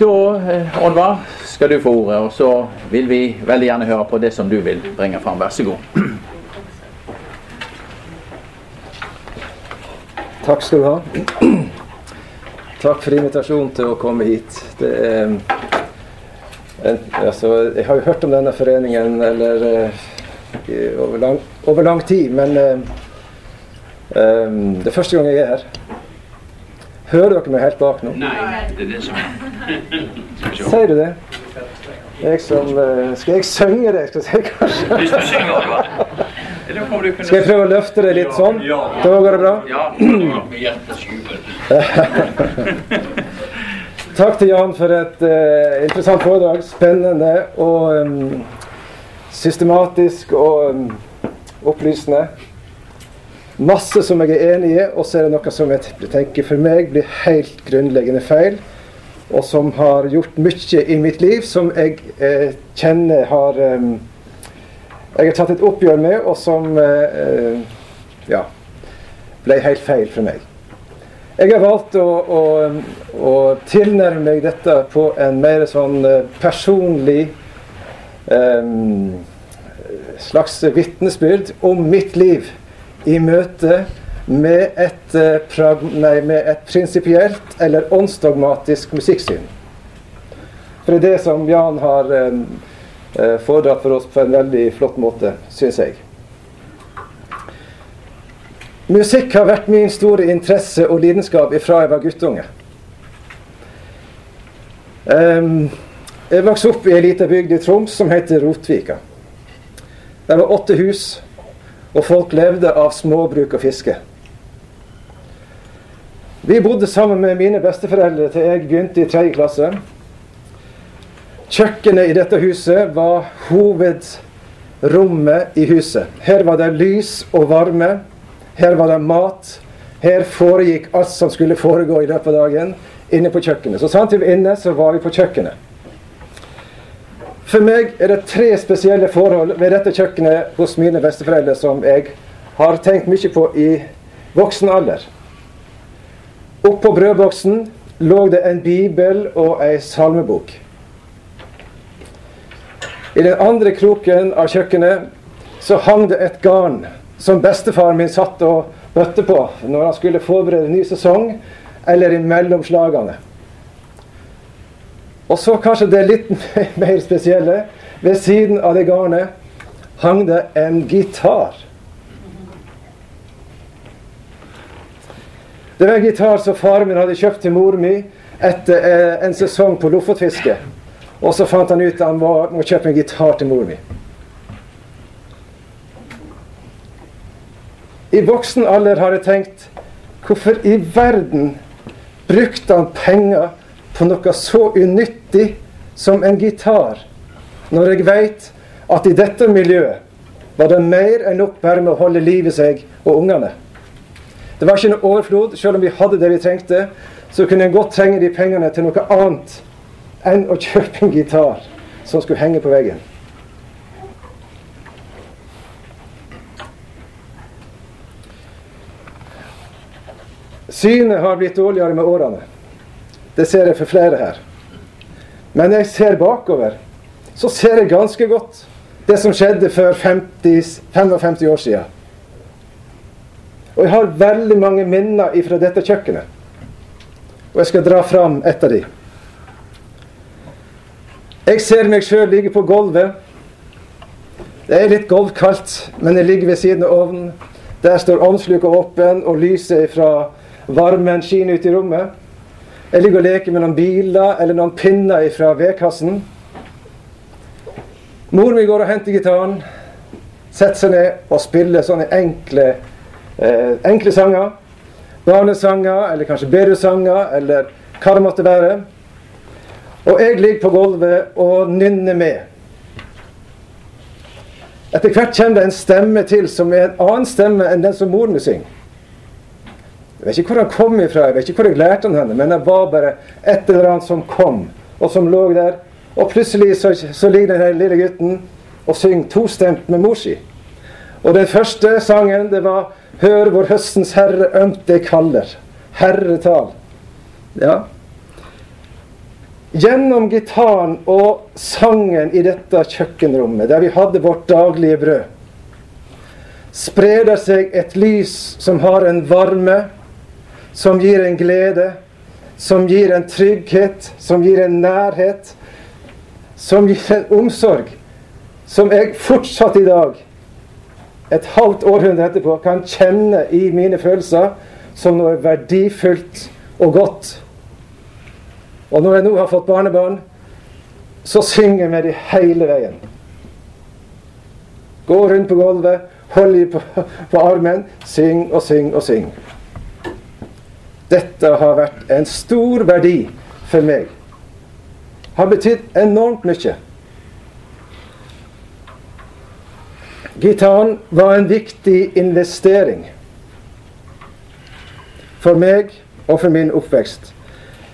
Da, eh, Oddvar, skal du få ordet, og så vil vi veldig gjerne høre på det som du vil bringe fram. Vær så god. Takk skal du ha. Takk for invitasjonen til å komme hit. Er en, altså, jeg har jo hørt om denne foreningen eller, uh, over, lang, over, lang, tid, men um, det er første gang jeg er her. Hører dere meg helt bak nå? Nei, det er det som er. Sier du det? Jeg som, uh, skal jeg synge det? Skal jeg si, kanskje? Hvis du synger, hva? Skal jeg prøve å løfte det litt sånn? Da går det bra? Ja. Takk til Jan for et uh, interessant foredrag. Spennende og um, systematisk og um, opplysende. Masse som jeg er enig i, og så er det noe som jeg tenker for meg blir helt grunnleggende feil. Og som har gjort mye i mitt liv som jeg eh, kjenner har eh, jeg har tatt et oppgjør med, og som eh, ja, ble helt feil for meg. Jeg har valgt å, å, å tilnærme meg dette på en mer sånn eh, personlig eh, slags vitnesbyrd om mitt liv i møte med et, nei, et prinsipielt eller åndsdogmatisk musikksyn. For det er det som Jan har Eh, foredratt for oss på en veldig flott måte, syns jeg. Musikk har vært min store interesse og lidenskap ifra jeg var guttunge. jeg vokste opp i ei lita bygd i Troms som heter Rotvika. Det var åtte hus, og folk levde av småbruk og fiske. Vi bodde sammen med mine besteforeldre til jeg begynte i tredje klasse. Kjøkkenet i dette huset var hovedrommet i huset. Her var det lys og varme. Her var det mat. Her foregikk alt som skulle foregå i løpet av dagen, inne på kjøkkenet. Så samtidig inne, så var vi på kjøkkenet. For meg er det tre spesielle forhold ved dette kjøkkenet hos mine besteforeldre som jeg har tenkt mye på i voksen alder. Oppå brødboksen lå det en bibel og ei salmebok. I den andre kroken av kjøkkenet så hang det et garn som bestefaren min satt og bøtte på når han skulle forberede ny sesong, eller i mellomslagene. Og så kanskje det litt mer spesielle. Ved siden av det garnet hang det en gitar. Det var en gitar som faren min hadde kjøpt til mor mi etter eh, en sesong på lofotfiske. Og så fant han ut at han må, kjøpe en gitar til mor mi. I voksen alder har jeg tenkt hvorfor i verden brukte han penger på noe så unyttig som en gitar, når jeg veit at i dette miljøet var det mer enn nok bare med å holde liv i seg og ungene. Det var ikke noe overflod. Selv om vi hadde det vi trengte, så kunne en godt trenge de pengene til noe annet enn å kjøpe en gitar som skulle henge på veggen. Synet har blitt dårligere med årene. Det ser jeg for flere her. Men når jeg ser bakover, så ser jeg ganske godt det som skjedde for 50, 55 år siden. Og jeg har veldig mange minner fra dette kjøkkenet. Og jeg skal dra fram et av de. Jeg ser meg sjøl ligge på gulvet. Det er litt gulvkaldt, men jeg ligger ved siden av ovnen. Der står ovnsluka åpen, og lyset fra varmen skinner ut i rommet. Jeg ligger og leker med noen biler eller noen pinner fra vedkassen. Mor mi går og henter gitaren, setter seg ned og spiller sånne enkle, eh, enkle sanger. Barnesanger, eller kanskje bedresanger, eller hva det måtte være. Og jeg ligger på gulvet og nynner med. Etter hvert kommer det en stemme til som er en annen stemme enn den som moren min synger. Jeg vet ikke hvor han kom ifra, jeg vet ikke hvor jeg lærte han henne, men det var bare et eller annet som kom, og som lå der. Og plutselig så, så ligger den lille gutten og synger tostemt med mor si. Og den første sangen, det var 'Hør hvor høstens herre ømt deg kaller'. Herretal. Ja, Gjennom gitaren og sangen i dette kjøkkenrommet, der vi hadde vårt daglige brød, sprer det seg et lys som har en varme, som gir en glede, som gir en trygghet, som gir en nærhet, som gir en omsorg, som jeg fortsatt i dag, et halvt århundre etterpå, kan kjenne i mine følelser som noe verdifullt og godt. Og når jeg nå har fått barnebarn, så synger jeg med dem hele veien. Gå rundt på gulvet, hold dem på, på armen, syng og syng og syng. Dette har vært en stor verdi for meg. Har betydd enormt mye. Gitaren var en viktig investering for meg og for min oppvekst.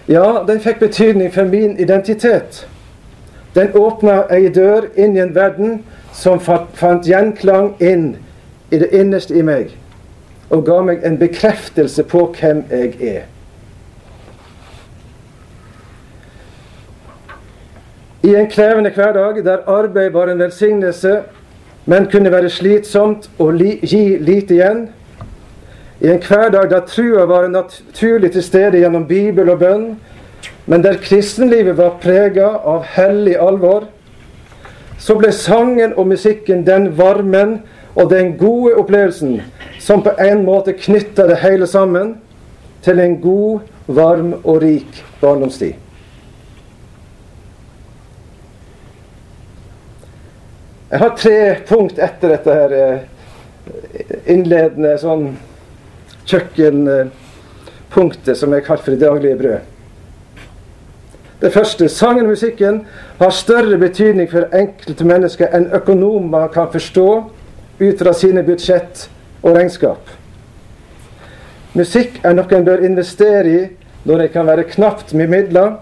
Ja, den fikk betydning for min identitet. Den åpna ei dør inn i en verden som fant gjenklang inn i det innerste i meg, og ga meg en bekreftelse på hvem jeg er. I en krevende hverdag der arbeid var en velsignelse, men kunne være slitsomt og li gi lite igjen, i en hverdag der trua var naturlig til stede gjennom Bibel og bønn, men der kristenlivet var prega av hellig alvor, så ble sangen og musikken den varmen og den gode opplevelsen som på en måte knytta det hele sammen til en god, varm og rik barndomstid. Jeg har tre punkt etter dette her eh, innledende sånn kjøkkenpunktet som jeg kaller for det daglige brød. Det første, sangen og musikken har større betydning for enkelte mennesker enn økonomer kan forstå ut fra sine budsjett og regnskap. Musikk er noe en bør investere i når det kan være knapt med midler.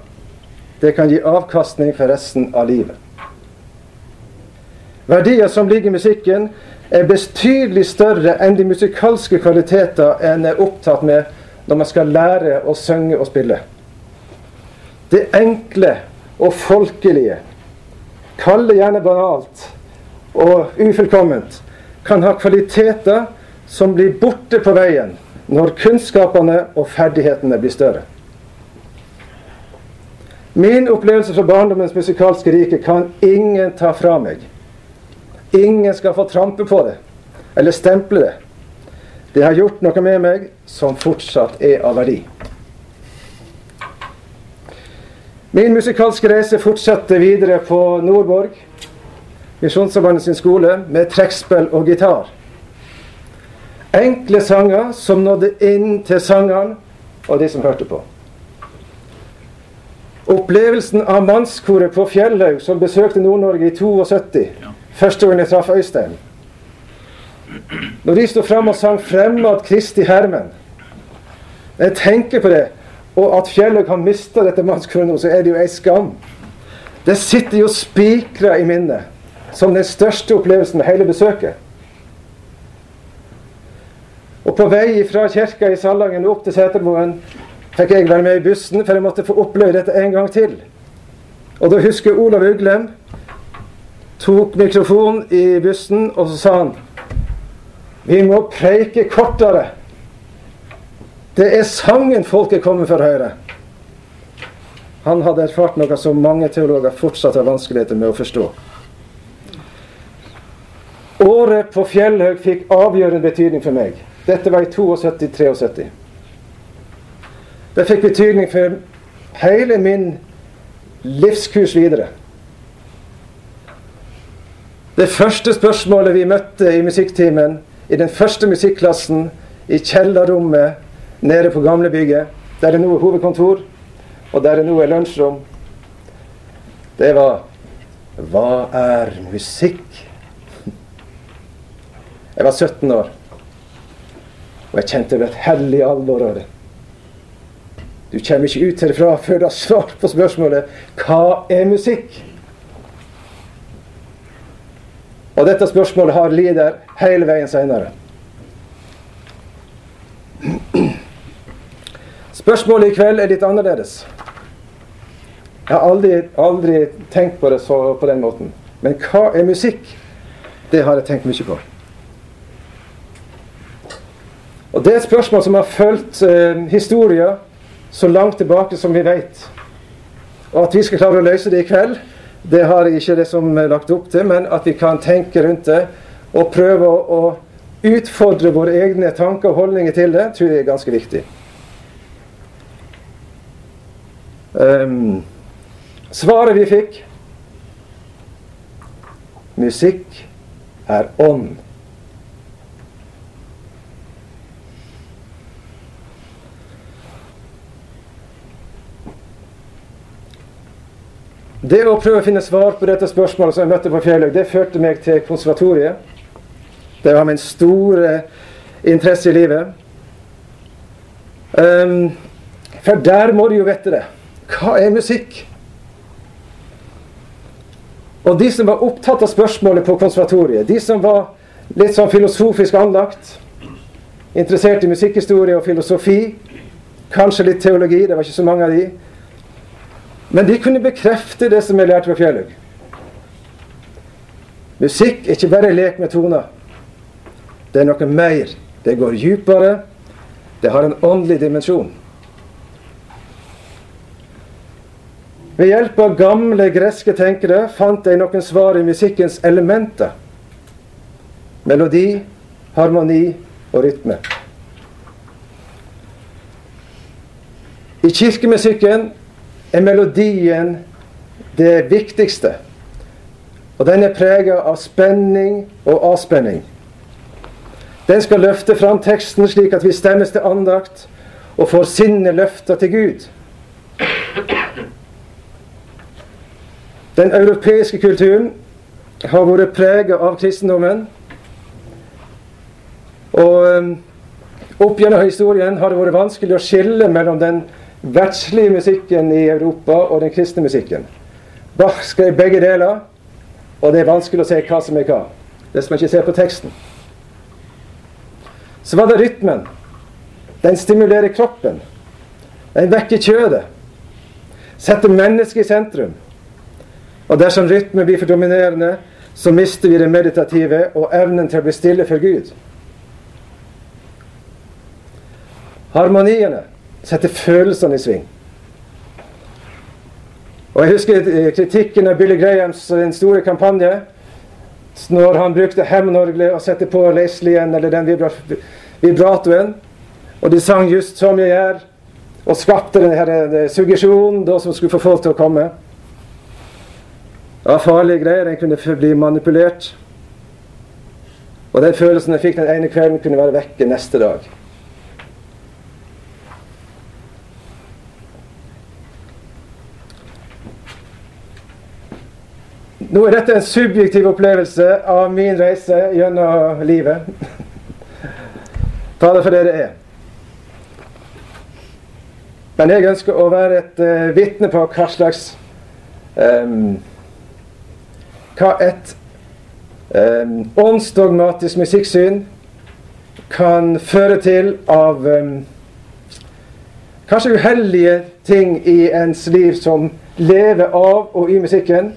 Det kan gi avkastning for resten av livet. Verdier som ligger i musikken, er betydelig større enn de musikalske kvaliteter en er opptatt med når man skal lære å synge og spille. Det enkle og folkelige, kall det gjerne banalt og ufullkomment, kan ha kvaliteter som blir borte på veien når kunnskapene og ferdighetene blir større. Min opplevelse fra barndommens musikalske rike kan ingen ta fra meg. Ingen skal få trampe på det eller stemple det. Det har gjort noe med meg som fortsatt er av verdi. Min musikalske reise fortsetter videre på Nordborg, Misjonssambandet sin skole, med trekkspill og gitar. Enkle sanger som nådde inn til sangene og de som hørte på. Opplevelsen av mannskoret på Fjellhaug, som besøkte Nord-Norge i 72, første gang jeg traff Øystein. Når de sto fram og sang 'Fremad Kristi Hermen' Jeg tenker på det, og at Fjellhaug har mista dette mannskoret nå, så er det jo ei skam. Det sitter jo spikra i minnet som den største opplevelsen med hele besøket. Og på vei fra kirka i Salangen opp til Setermoen fikk jeg være med i bussen, for jeg måtte få oppleve dette en gang til. Og da husker Olav Uglem tok mikrofonen i bussen, og så sa han Vi må preike kortere. Det er sangen folket kommer for å høre. Han hadde erfart noe som mange teologer fortsatt har vanskeligheter med å forstå. Året på Fjellhaug fikk avgjørende betydning for meg. Dette var i 72-73. Det fikk betydning for hele min livskurs videre. Det første spørsmålet vi møtte i musikktimen, i den første musikklassen i kjellerrommet nede på gamlebygget, der det nå er hovedkontor, og der det nå er lunsjrom, det var Hva er musikk? Jeg var 17 år, og jeg kjente et hellig alvor av det. Du kommer ikke ut herfra før du har svart på spørsmålet Hva er musikk? Og dette spørsmålet har lider hele veien seinere. Spørsmålet i kveld er litt annerledes. Jeg har aldri, aldri tenkt på det så, på den måten. Men hva er musikk? Det har jeg tenkt mye på. Og Det er et spørsmål som har fulgt eh, historien så langt tilbake som vi vet. Og at vi skal klare å løse det i kveld, det har jeg ikke det som er lagt opp til, men at vi kan tenke rundt det og prøve å, å utfordre våre egne tanker og holdninger til det, tror jeg er ganske viktig. Um, svaret vi fikk Musikk er ånd. Det å prøve å finne svar på dette spørsmålet som jeg møtte på Fjellhaug, det førte meg til konservatoriet. Det var min store interesse i livet. Um, for der må du jo vite det. Hva er musikk? Og de som var opptatt av spørsmålet på konservatoriet, de som var litt sånn filosofisk anlagt, interessert i musikkhistorie og filosofi, kanskje litt teologi, det var ikke så mange av de, men de kunne bekrefte det som jeg lærte på Fjellhaug. Musikk er ikke bare lek med toner. Det er noe mer. Det går dypere. Det har en åndelig dimensjon. Ved hjelp av gamle greske tenkere fant jeg noen svar i musikkens elementer. Melodi, harmoni og rytme. I kirkemusikken er melodien det viktigste. Og den er prega av spenning og avspenning. Den skal løfte fram teksten slik at vi stemmes til andakt og får sinnet løfta til Gud. Den europeiske kulturen har vært prega av kristendommen. Og um, opp gjennom historien har det vært vanskelig å skille mellom den verdslige musikken i Europa og den kristne musikken. Bach skrev begge deler, og det er vanskelig å se hva som er hva. Som man ikke ser på teksten. Så var det rytmen. Den stimulerer kroppen. Den vekker kjødet. Setter mennesket i sentrum. Og dersom rytmen blir for dominerende, så mister vi det meditative og evnen til å bli stille for Gud. Harmoniene setter følelsene i sving. Og Jeg husker kritikken av Billy Grahams den store kampanje. Når han brukte hemnorgelet og satte på Leslien eller den vibratoen. Og de sang just som jeg er, og skapte denne suggesjonen da, som skulle få folk til å komme. Det var farlige greier. Den kunne bli manipulert. Og den følelsen jeg fikk den ene kvelden, kunne være vekke neste dag. Nå er dette en subjektiv opplevelse av min reise gjennom livet. Ta det for det det er. Men jeg ønsker å være et uh, vitne på hva slags um, Hva et um, åndsdogmatisk musikksyn kan føre til av um, kanskje uheldige ting i ens liv som lever av og i musikken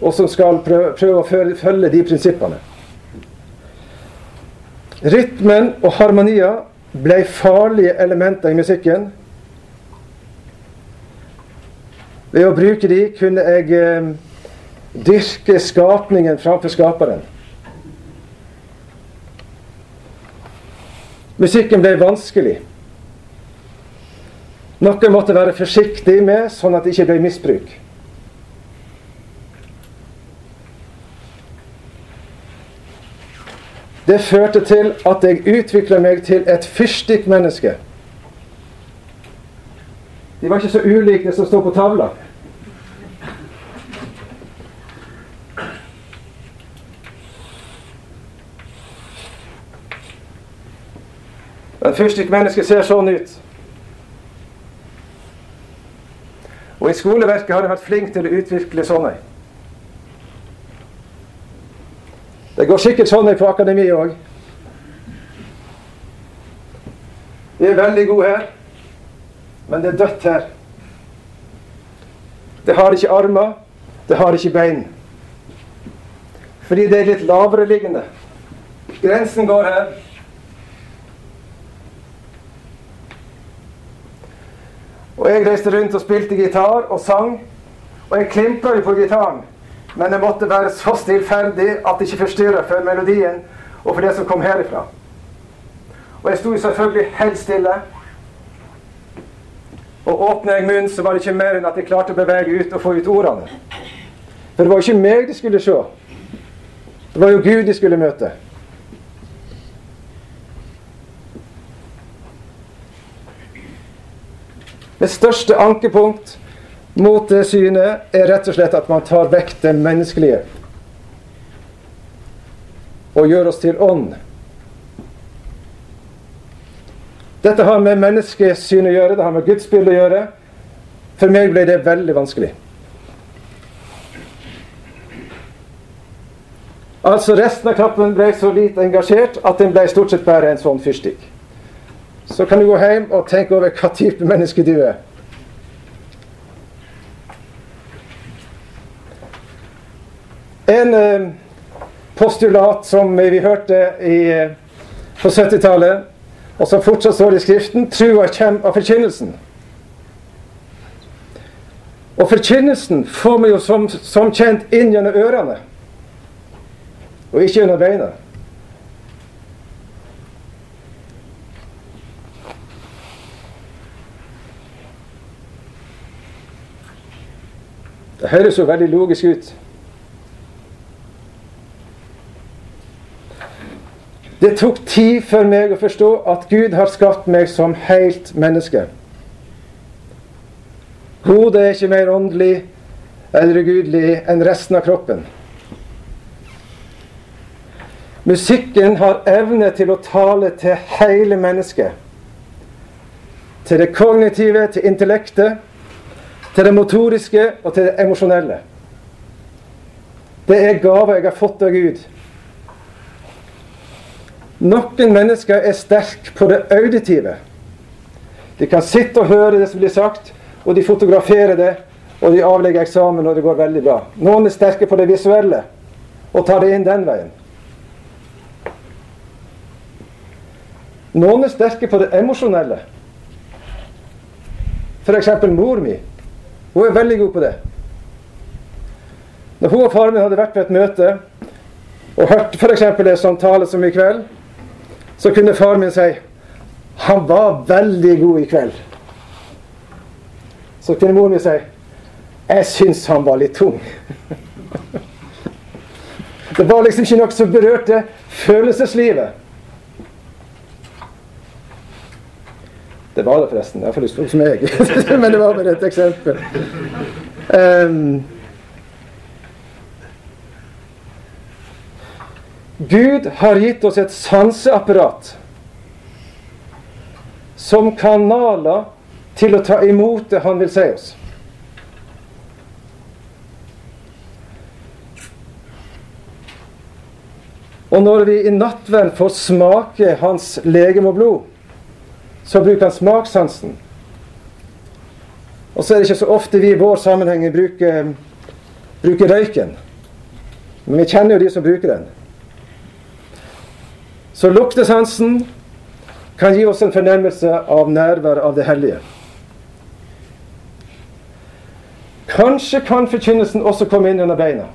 og som skal prøve, å følge de prinsippene. Rytmen og harmonia ble farlige elementer i musikken. Ved å bruke de kunne jeg eh, dyrke skapningen framfor skaperen. Musikken ble vanskelig. Noe måtte være forsiktig med, sånn at det ikke ble misbruk. Det førte til at jeg utvikla meg til et fyrstikkmenneske. De var ikke så ulike det som står på tavla. Et fyrstikkmenneske ser sånn ut. Og i skoleverket har jeg vært flink til å utvikle sånne. Det går sikkert sånn på akademiet òg. Vi er veldig gode her, men det er dødt her. Det har ikke armer. Det har ikke bein. Fordi det er litt lavere liggende. Grensen går her. Og jeg reiste rundt og spilte gitar og sang. Og jeg klimpra jo på gitaren. Men jeg måtte være så stillferdig at det ikke forstyrra for melodien og for det som kom herifra. Og jeg sto selvfølgelig helt stille. Og åpna jeg munnen, så var det ikke mer enn at jeg klarte å bevege ut og få ut ordene. For det var jo ikke meg de skulle se. Det var jo Gud de skulle møte. Det største ankepunkt mot det synet er rett og slett at man tar vekk det menneskelige og gjør oss til ånd. Dette har med menneskesyn å gjøre, det har med Guds bilde å gjøre. For meg ble det veldig vanskelig. Altså Resten av kroppen ble så lite engasjert at den ble stort sett bare en sånn fyrstikk. Så kan du gå hjem og tenke over hva type menneske du er. En eh, postulat som vi hørte i, eh, på 70-tallet, og som fortsatt står i Skriften, trua kommer av forkynnelsen. Og forkynnelsen får vi jo som, som kjent inn gjennom ørene, og ikke gjennom beina. Det høres jo veldig logisk ut. Det tok tid for meg å forstå at Gud har skapt meg som helt menneske. Hodet er ikke mer åndelig eller ugudelig enn resten av kroppen. Musikken har evne til å tale til hele mennesket. Til det kognitive, til intellektet, til det motoriske og til det emosjonelle. Det er gaver jeg har fått av Gud. Noen mennesker er sterke på det auditive. De kan sitte og høre det som blir sagt, og de fotograferer det, og de avlegger eksamen, og det går veldig bra. Noen er sterke på det visuelle og tar det inn den veien. Noen er sterke på det emosjonelle. F.eks. mor mi. Hun er veldig god på det. Når hun og faren min hadde vært på et møte og hørt f.eks. en sånn tale som i kveld, så kunne faren min si han var veldig god i kveld. Så kunne mor mi si jeg syns han var litt tung. det var liksom ikke noe som berørte følelseslivet. Det var det forresten. Iallfall som jeg. Men det var bare et eksempel. Um, Gud har gitt oss et sanseapparat som kanaler til å ta imot det Han vil si oss. Og når vi i nattverden får smake Hans legeme og blod, så bruker han smakssansen. Og så er det ikke så ofte vi i vår sammenheng bruker, bruker røyken. Men vi kjenner jo de som bruker den. Så luktesansen kan gi oss en fornemmelse av nærvær av det hellige. Kanskje kan forkynnelsen også komme inn under beina.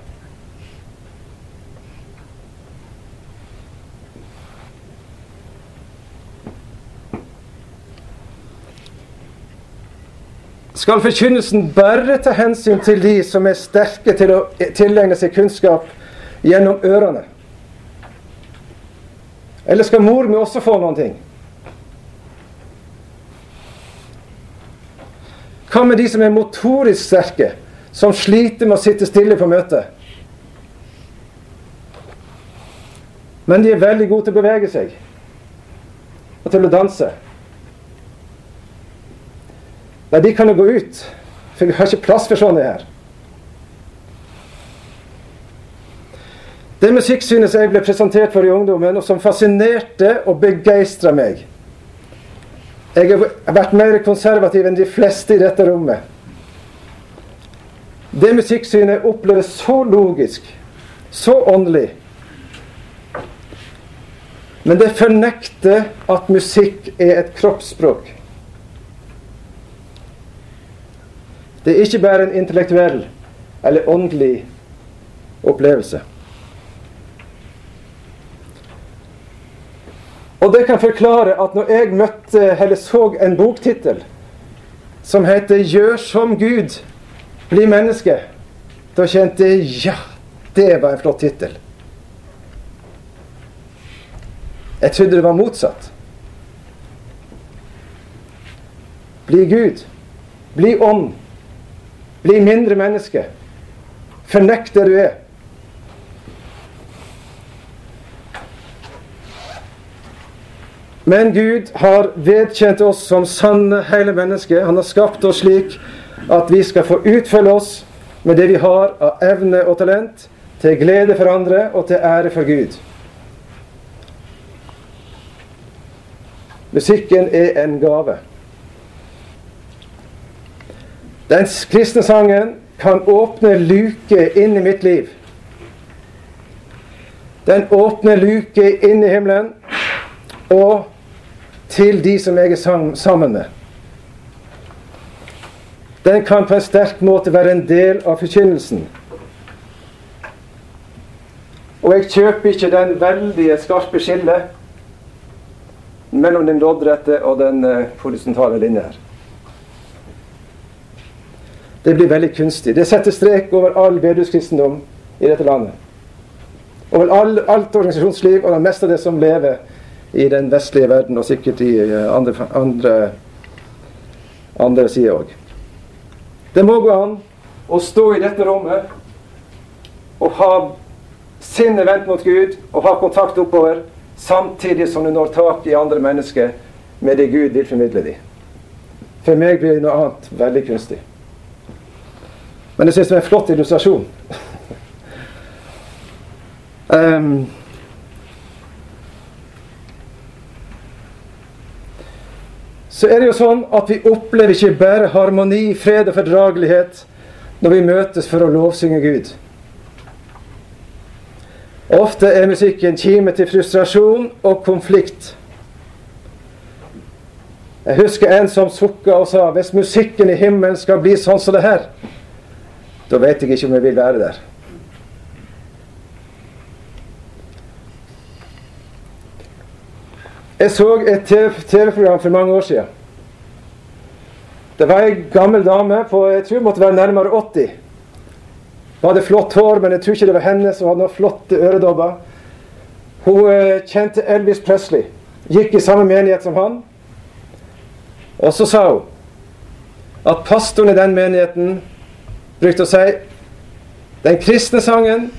skal forkynnelsen bare ta hensyn til de som er sterke til å tilegne seg kunnskap gjennom ørene? Eller skal mor mi også få noen ting? Hva med de som er motorisk sterke, som sliter med å sitte stille på møtet? Men de er veldig gode til å bevege seg og til å danse. Nei, de kan jo gå ut, for vi har ikke plass for sånne her. Det musikksynet som jeg ble presentert for i ungdommen, og som fascinerte og begeistra meg Jeg har vært mer konservativ enn de fleste i dette rommet. det musikksynet oppleves så logisk, så åndelig. Men det fornekter at musikk er et kroppsspråk. Det er ikke bare en intellektuell eller åndelig opplevelse. Og det kan forklare at når jeg møtte, eller så en boktittel som heter 'Gjør som Gud', bli menneske, da kjente jeg ja, det var en flott tittel. Jeg trodde det var motsatt. Bli Gud. Bli ånd. Bli mindre menneske. Fornekt det du er. Men Gud har vedkjent oss som sanne hele mennesker. Han har skapt oss slik at vi skal få utfølge oss med det vi har av evne og talent, til glede for andre og til ære for Gud. Musikken er en gave. Den kristne sangen kan åpne luke inn i mitt liv. Den åpner luke inn i himmelen og til de som jeg er sammen med. Den kan på en sterk måte være en del av forkynnelsen. Og jeg kjøper ikke den veldige skarpe skillet mellom den loddrette og den uh, horisontale linja her. Det blir veldig kunstig. Det setter strek over all bedehuskristendom i dette landet. Over all, alt organisasjonsliv og det meste av det som lever i den vestlige verden, og sikkert i eh, andre, andre, andre sider òg. Det må gå an å stå i dette rommet og ha sinnet vendt mot Gud og ha kontakt oppover, samtidig som du når tak i andre mennesker med det Gud vil formidle dem. For meg blir det noe annet veldig kunstig. Men jeg syns det er en flott illustrasjon. um, så er det jo sånn at vi opplever ikke bare harmoni, fred og fordragelighet når vi møtes for å lovsynge Gud. Ofte er musikken kime til frustrasjon og konflikt. Jeg husker en som sukka og sa hvis musikken i himmelen skal bli sånn som det her, da vet jeg ikke om jeg vil være der. Jeg så et TV-program for mange år siden. Det var ei gammel dame på jeg tror måtte være nærmere 80. Hun hadde flott hår, men jeg tror ikke det var henne som hadde noen flotte øredobber. Hun uh, kjente Elvis Presley, gikk i samme menighet som han. Og så sa hun at pastoren i den menigheten brukte å si den kristne sangen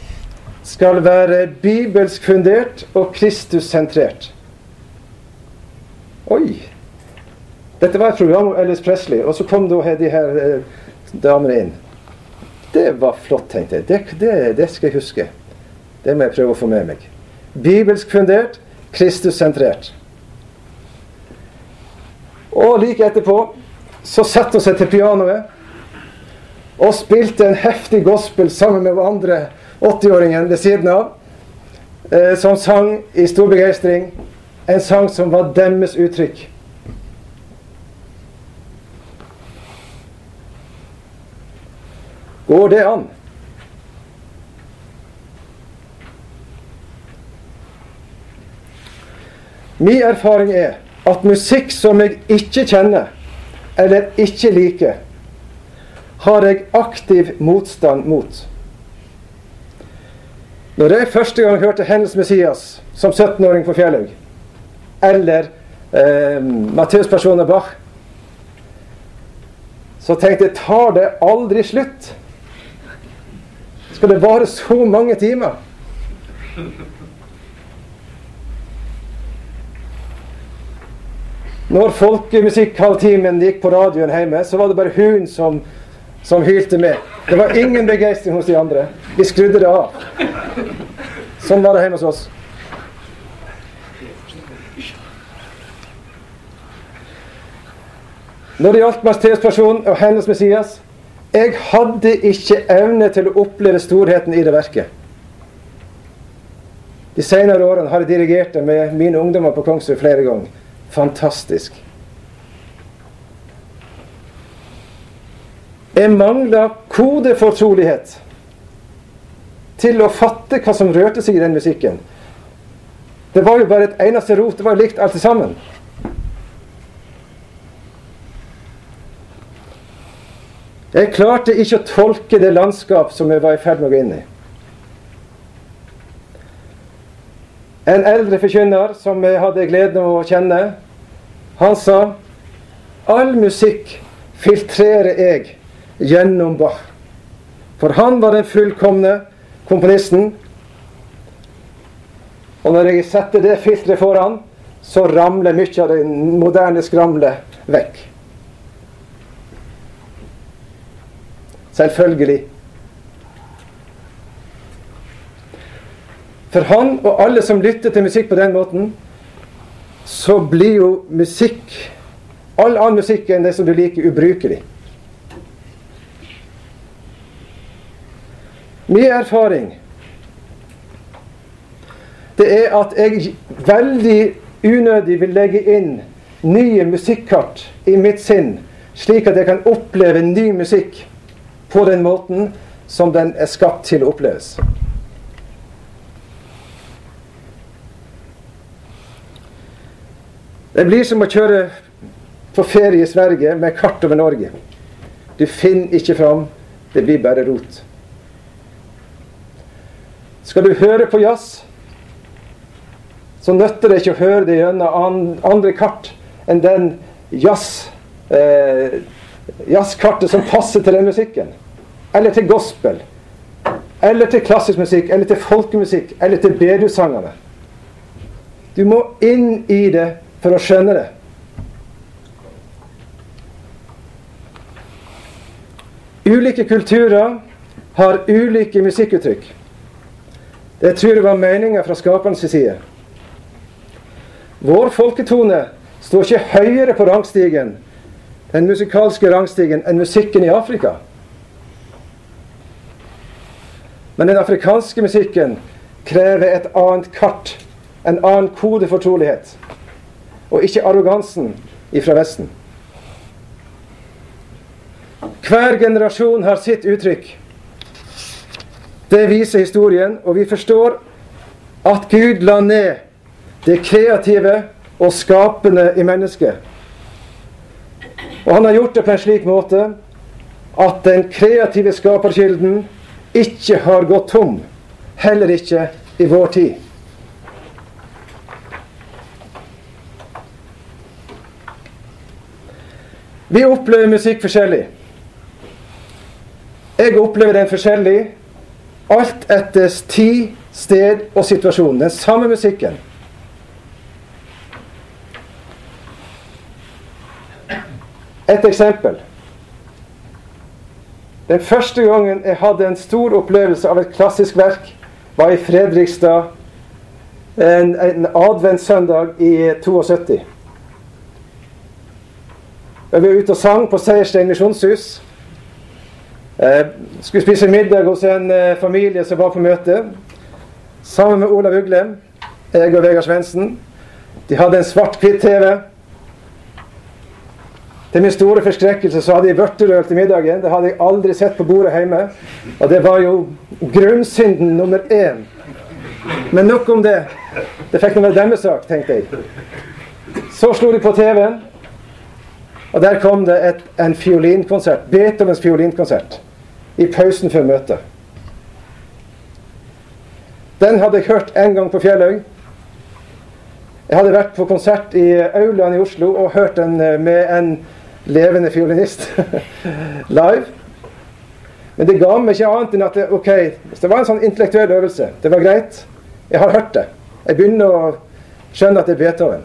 skal være bibelsk fundert og Kristus-sentrert. Oi! Dette var et program om Ellis Presley, og så kom da de her eh, damene inn. Det var flott, tenkte jeg. Det, det, det, skal jeg huske. Det må jeg prøve å få med meg. Bibelsk fundert, Kristus-sentrert. Og like etterpå så satte hun seg til pianoet og spilte en heftig gospel sammen med andre 80-åringen ved siden av, eh, som sang i stor begeistring en sang som var deres uttrykk. Går det an? Min erfaring er at musikk som jeg ikke kjenner, eller ikke liker, har jeg aktiv motstand mot. Når jeg første gang hørte Hennes Messias som 17-åring på Fjellhaug, eller eh, Matteus-personen Bach, så tenkte jeg tar det aldri slutt? Skal det vare så mange timer? Når folkemusikkhalvtimen gikk på radioen hjemme, så var det bare hun som, som hylte med. Det var ingen begeistring hos de andre. Vi skrudde det av. Sånn var det hjemme hos oss. Når det gjaldt Matteus' person og hennes Messias, Jeg hadde ikke evne til å oppleve storheten i det verket. De senere årene har jeg dirigert det med mine ungdommer på Kongsrud flere ganger. Fantastisk. Jeg mangla kodefortrolighet til å fatte hva som rørte seg i den musikken. Det var jo bare et eneste rot. Det var likt alt sammen. Jeg klarte ikke å tolke det landskap som jeg var i ferd med å gå inn i. En eldre forkynner som jeg hadde gleden av å kjenne, han sa all musikk filtrerer jeg gjennom Bach. For han var den fullkomne komponisten. Og når jeg setter det filteret foran, så ramler mye av det moderne skramlet vekk. Selvfølgelig. For han og alle som lytter til musikk på den måten, så blir jo musikk All annen musikk enn det som du liker, ubrukelig. Min erfaring det er at jeg veldig unødig vil legge inn nye musikkart i mitt sinn, slik at jeg kan oppleve ny musikk på den måten som den er skapt til å oppleves. Det blir som å kjøre på ferie i Sverige med kart over Norge. Du finner ikke fram. Det blir bare rot. Skal du høre på jazz, så nytter det ikke å høre det gjennom andre kart enn den jazz, eh, jazzkartet som passer til den musikken. Eller til gospel. Eller til klassisk musikk, eller til folkemusikk, eller til bedusangene Du må inn i det for å skjønne det. Ulike kulturer har ulike musikkuttrykk. Det tror jeg var meninga fra skaperens side. Vår folketone står ikke høyere på rangstigen, den musikalske rangstigen, enn musikken i Afrika. Men den afrikanske musikken krever et annet kart, en annen kode for trolighet. Og ikke arrogansen ifra Vesten. Hver generasjon har sitt uttrykk. Det viser historien, og vi forstår at Gud la ned det kreative og skapende i mennesket. Og han har gjort det på en slik måte at den kreative skaperkilden ikke har gått tom. Heller ikke i vår tid. Vi opplever musikk forskjellig. Jeg opplever den forskjellig alt etter tid, sted og situasjon. Den samme musikken. Et eksempel. Den første gangen jeg hadde en stor opplevelse av et klassisk verk, var i Fredrikstad en, en adventssøndag i 72. Jeg var ute og sang på Seierstein misjonshus. Eh, skulle spise middag hos en eh, familie som var på møte. Sammen med Olav Uglem, jeg og Vegard Svendsen. De hadde en svart-hvitt TV. Til min store forskrekkelse så hadde jeg vørterøl til middagen. Det hadde jeg aldri sett på bordet hjemme. Og det var jo grunnsynden nummer én. Men nok om det. Det fikk nå være deres sak, tenkte jeg. Så slo de på TV-en, og der kom det et, en fiolinkonsert. Beethovens fiolinkonsert. I pausen før møtet. Den hadde jeg hørt en gang på Fjelløy. Jeg hadde vært på konsert i Aulaen i Oslo og hørt den med en levende fiolinist live. Men det ga meg ikke annet enn at det, ok, det var en sånn intellektuell øvelse. Det var greit. Jeg har hørt det. Jeg begynner å skjønne at det er Beethoven.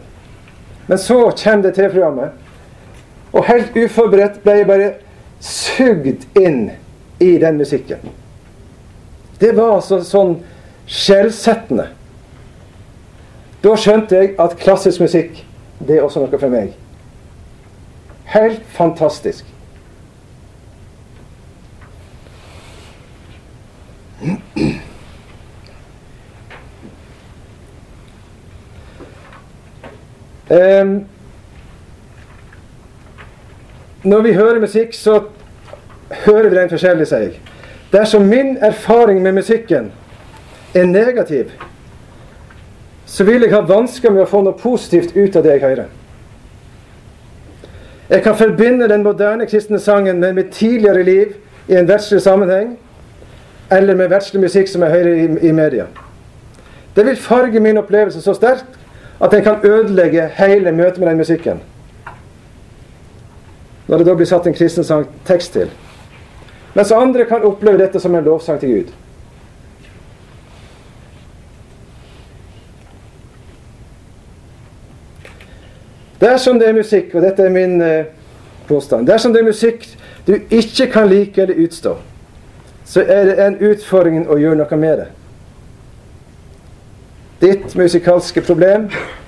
Men så kommer det TV-programmet, og helt uforberedt ble jeg bare sugd inn i den musikken. Det var altså sånn skjellsettende. Da skjønte jeg at klassisk musikk, det er også noe for meg. Helt fantastisk. Um, når vi hører musikk, så hører vi den forskjellig, sier jeg. Dersom min erfaring med musikken er negativ, så vil jeg ha vansker med å få noe positivt ut av det jeg hører. Jeg kan forbinde den moderne kristne sangen med mitt tidligere liv i en verdslig sammenheng, eller med verdslig musikk som jeg hører i, i media. Det vil farge min opplevelse så sterkt at den kan ødelegge hele møtet med den musikken. Når det da blir satt en kristen sang tekst til. Mens andre kan oppleve dette som en lovsang til Gud. Dersom det er musikk, og dette er min eh, påstand Dersom det er musikk du ikke kan like eller utstå, så er det en utfordring å gjøre noe med det. Ditt musikalske problem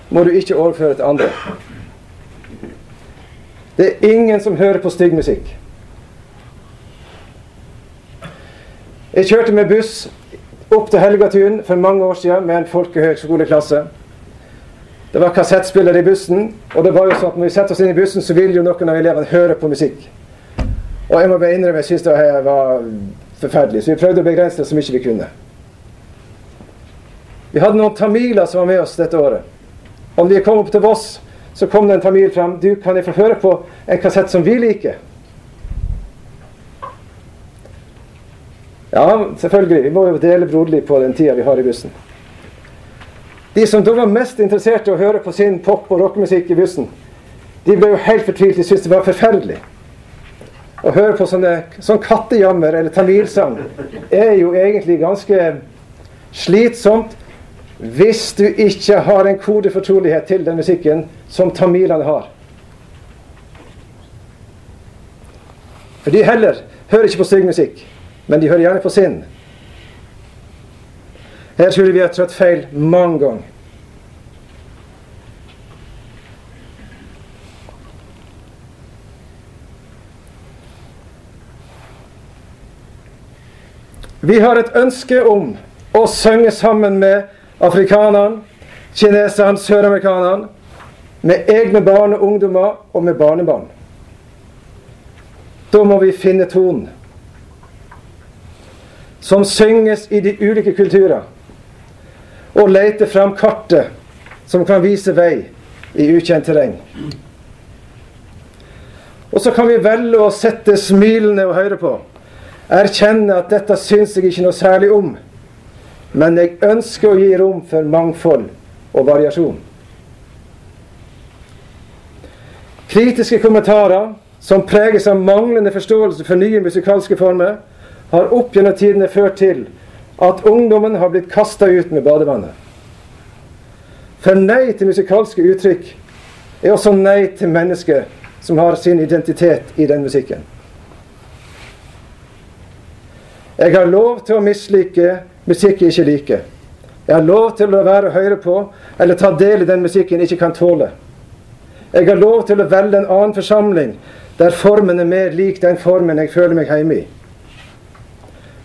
må du ikke overføre til andre. Det er ingen som hører på stygg musikk. Jeg kjørte med buss opp til Helgatun for mange år siden med en folkehøgskoleklasse. Det var kassettspiller i bussen, og det var jo sånn at når vi setter oss inn i bussen, så vil jo noen av elevene høre på musikk. Og jeg må bare innrømme jeg syntes det var forferdelig, så vi prøvde å begrense det så mye vi kunne. Vi hadde noen tamiler som var med oss dette året. Om de kom opp til Voss, så kom det en tamil fram. Du, kan jeg få høre på en kassett som vi liker? Ja, selvfølgelig. Vi må jo dele broderlig på den tida vi har i bussen. De som da var mest interessert i å høre på sin pop- og rockemusikk i bussen, de ble jo helt fortvilt. De syntes det var forferdelig. Å høre på sånne, sånn kattejammer eller tamilsang er jo egentlig ganske slitsomt hvis du ikke har en kodefortrolighet til den musikken som tamilene har. For de heller hører ikke på stygg musikk, men de hører gjerne på sin. Her tror jeg vi har trøtt feil mange ganger. Vi har et ønske om å synge sammen med afrikanerne, kineserne, søramerikanerne, med egne barn og ungdommer og med barnebarn. Da må vi finne tonen som synges i de ulike kulturer, og lete fram kartet som kan vise vei i ukjent terreng. Og så kan vi velge å sette smilende og høre på. Erkjenne at dette syns jeg ikke noe særlig om. Men jeg ønsker å gi rom for mangfold og variasjon. Kritiske kommentarer som preges av manglende forståelse for nye musikalske former, har opp gjennom tidene ført til at ungdommen har blitt kasta ut med badevannet. For nei til musikalske uttrykk er også nei til mennesker som har sin identitet i den musikken. Jeg har lov til å mislike musikk jeg ikke liker. Jeg har lov til å være å høre på eller ta del i den musikken jeg ikke kan tåle. Jeg har lov til å velge en annen forsamling der formen er mer lik den formen jeg føler meg hjemme i.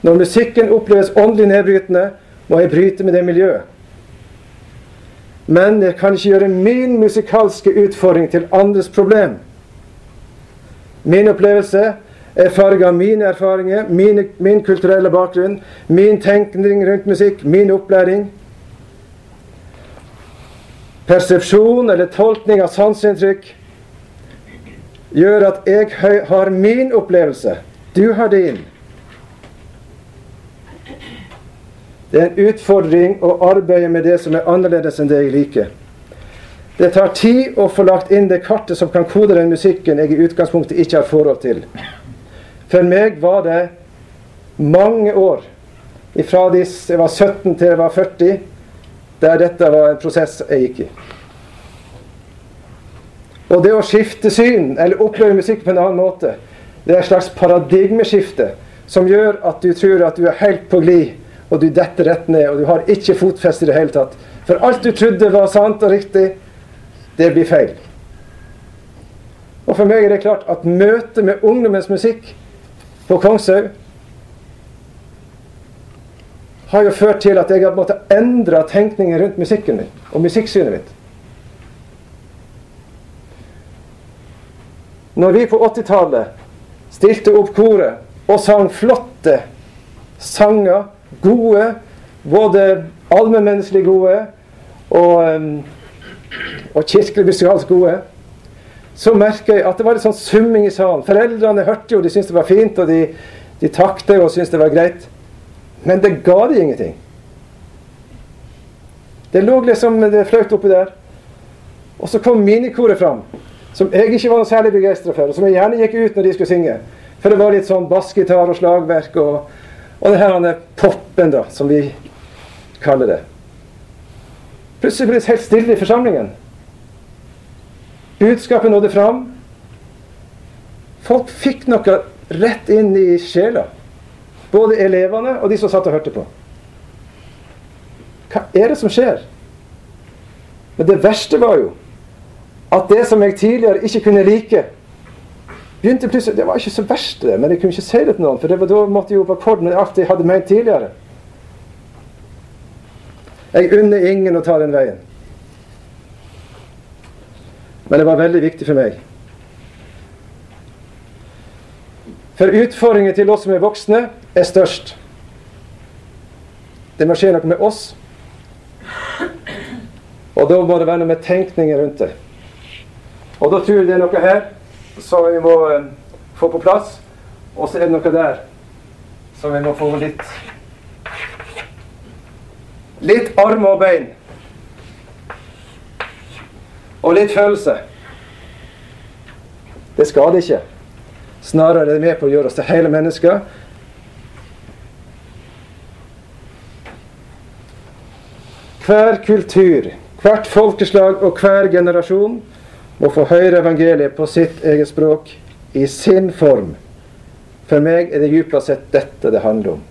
Når musikken oppleves åndelig nedbrytende, må jeg bryte med det miljøet. Men jeg kan ikke gjøre min musikalske utfordring til andres problem. Min opplevelse er farga av mine erfaringer, mine, min kulturelle bakgrunn, min tenkning rundt musikk, min opplæring. Persepsjon eller tolkning av sanseinntrykk gjør at jeg har min opplevelse, du har din. Det er en utfordring å arbeide med det som er annerledes enn det jeg liker. Det tar tid å få lagt inn det kartet som kan kode den musikken jeg i utgangspunktet ikke har forhold til. For meg var det mange år, fra jeg var 17 til jeg var 40, der dette var en prosess jeg gikk i. Og det å skifte syn, eller oppleve musikk på en annen måte, det er et slags paradigmeskifte som gjør at du tror at du er helt på glid, og du detter rett ned, og du har ikke fotfeste i det hele tatt. For alt du trodde var sant og riktig, det blir feil. Og for meg er det klart at møtet med ungdommens musikk på Kongshaug har jo ført til at jeg har måttet endre tenkningen rundt musikken min og musikksynet mitt. Når vi på 80-tallet stilte opp koret og sang flotte sanger, gode, både allmennmenneskelig gode og, um, og kirkelig musikalsk gode, så merker jeg at det var litt sånn summing i salen. Foreldrene hørte jo, de syntes det var fint, og de, de takte og syntes det var greit. Men det ga de ingenting. Det lå liksom det flaut oppi der. Og så kom minikoret fram, som jeg ikke var noe særlig begeistra for, og som jeg gjerne gikk ut når de skulle synge. For det var litt sånn bassgitar og slagverk og, og det her poppen, da, som vi kaller det. Plutselig ble det helt stille i forsamlingen. Budskapet nådde fram. Folk fikk noe rett inn i sjela. Både elevene og de som satt og hørte på. Hva er det som skjer? Men det verste var jo at det som jeg tidligere ikke kunne like, begynte plutselig Det var ikke så verst, det, men jeg kunne ikke si det til noen, for det var da måtte jeg jo på akkord med alt jeg hadde ment tidligere. Jeg unner ingen å ta den veien. Men det var veldig viktig for meg. For utfordringen til oss som er voksne, er størst. Det må skje noe med oss. Og da må det være noe med tenkningen rundt det. Og da tror jeg det er noe her som vi må eh, få på plass. Og så er det noe der som vi må få litt Litt arm og bein. Og litt følelse. Det skader ikke. Snarere er det med på å gjøre oss til hele mennesker. Hver kultur, hvert folkeslag og hver generasjon må få høre evangeliet på sitt eget språk, i sin form. For meg er det dypest sett dette det handler om.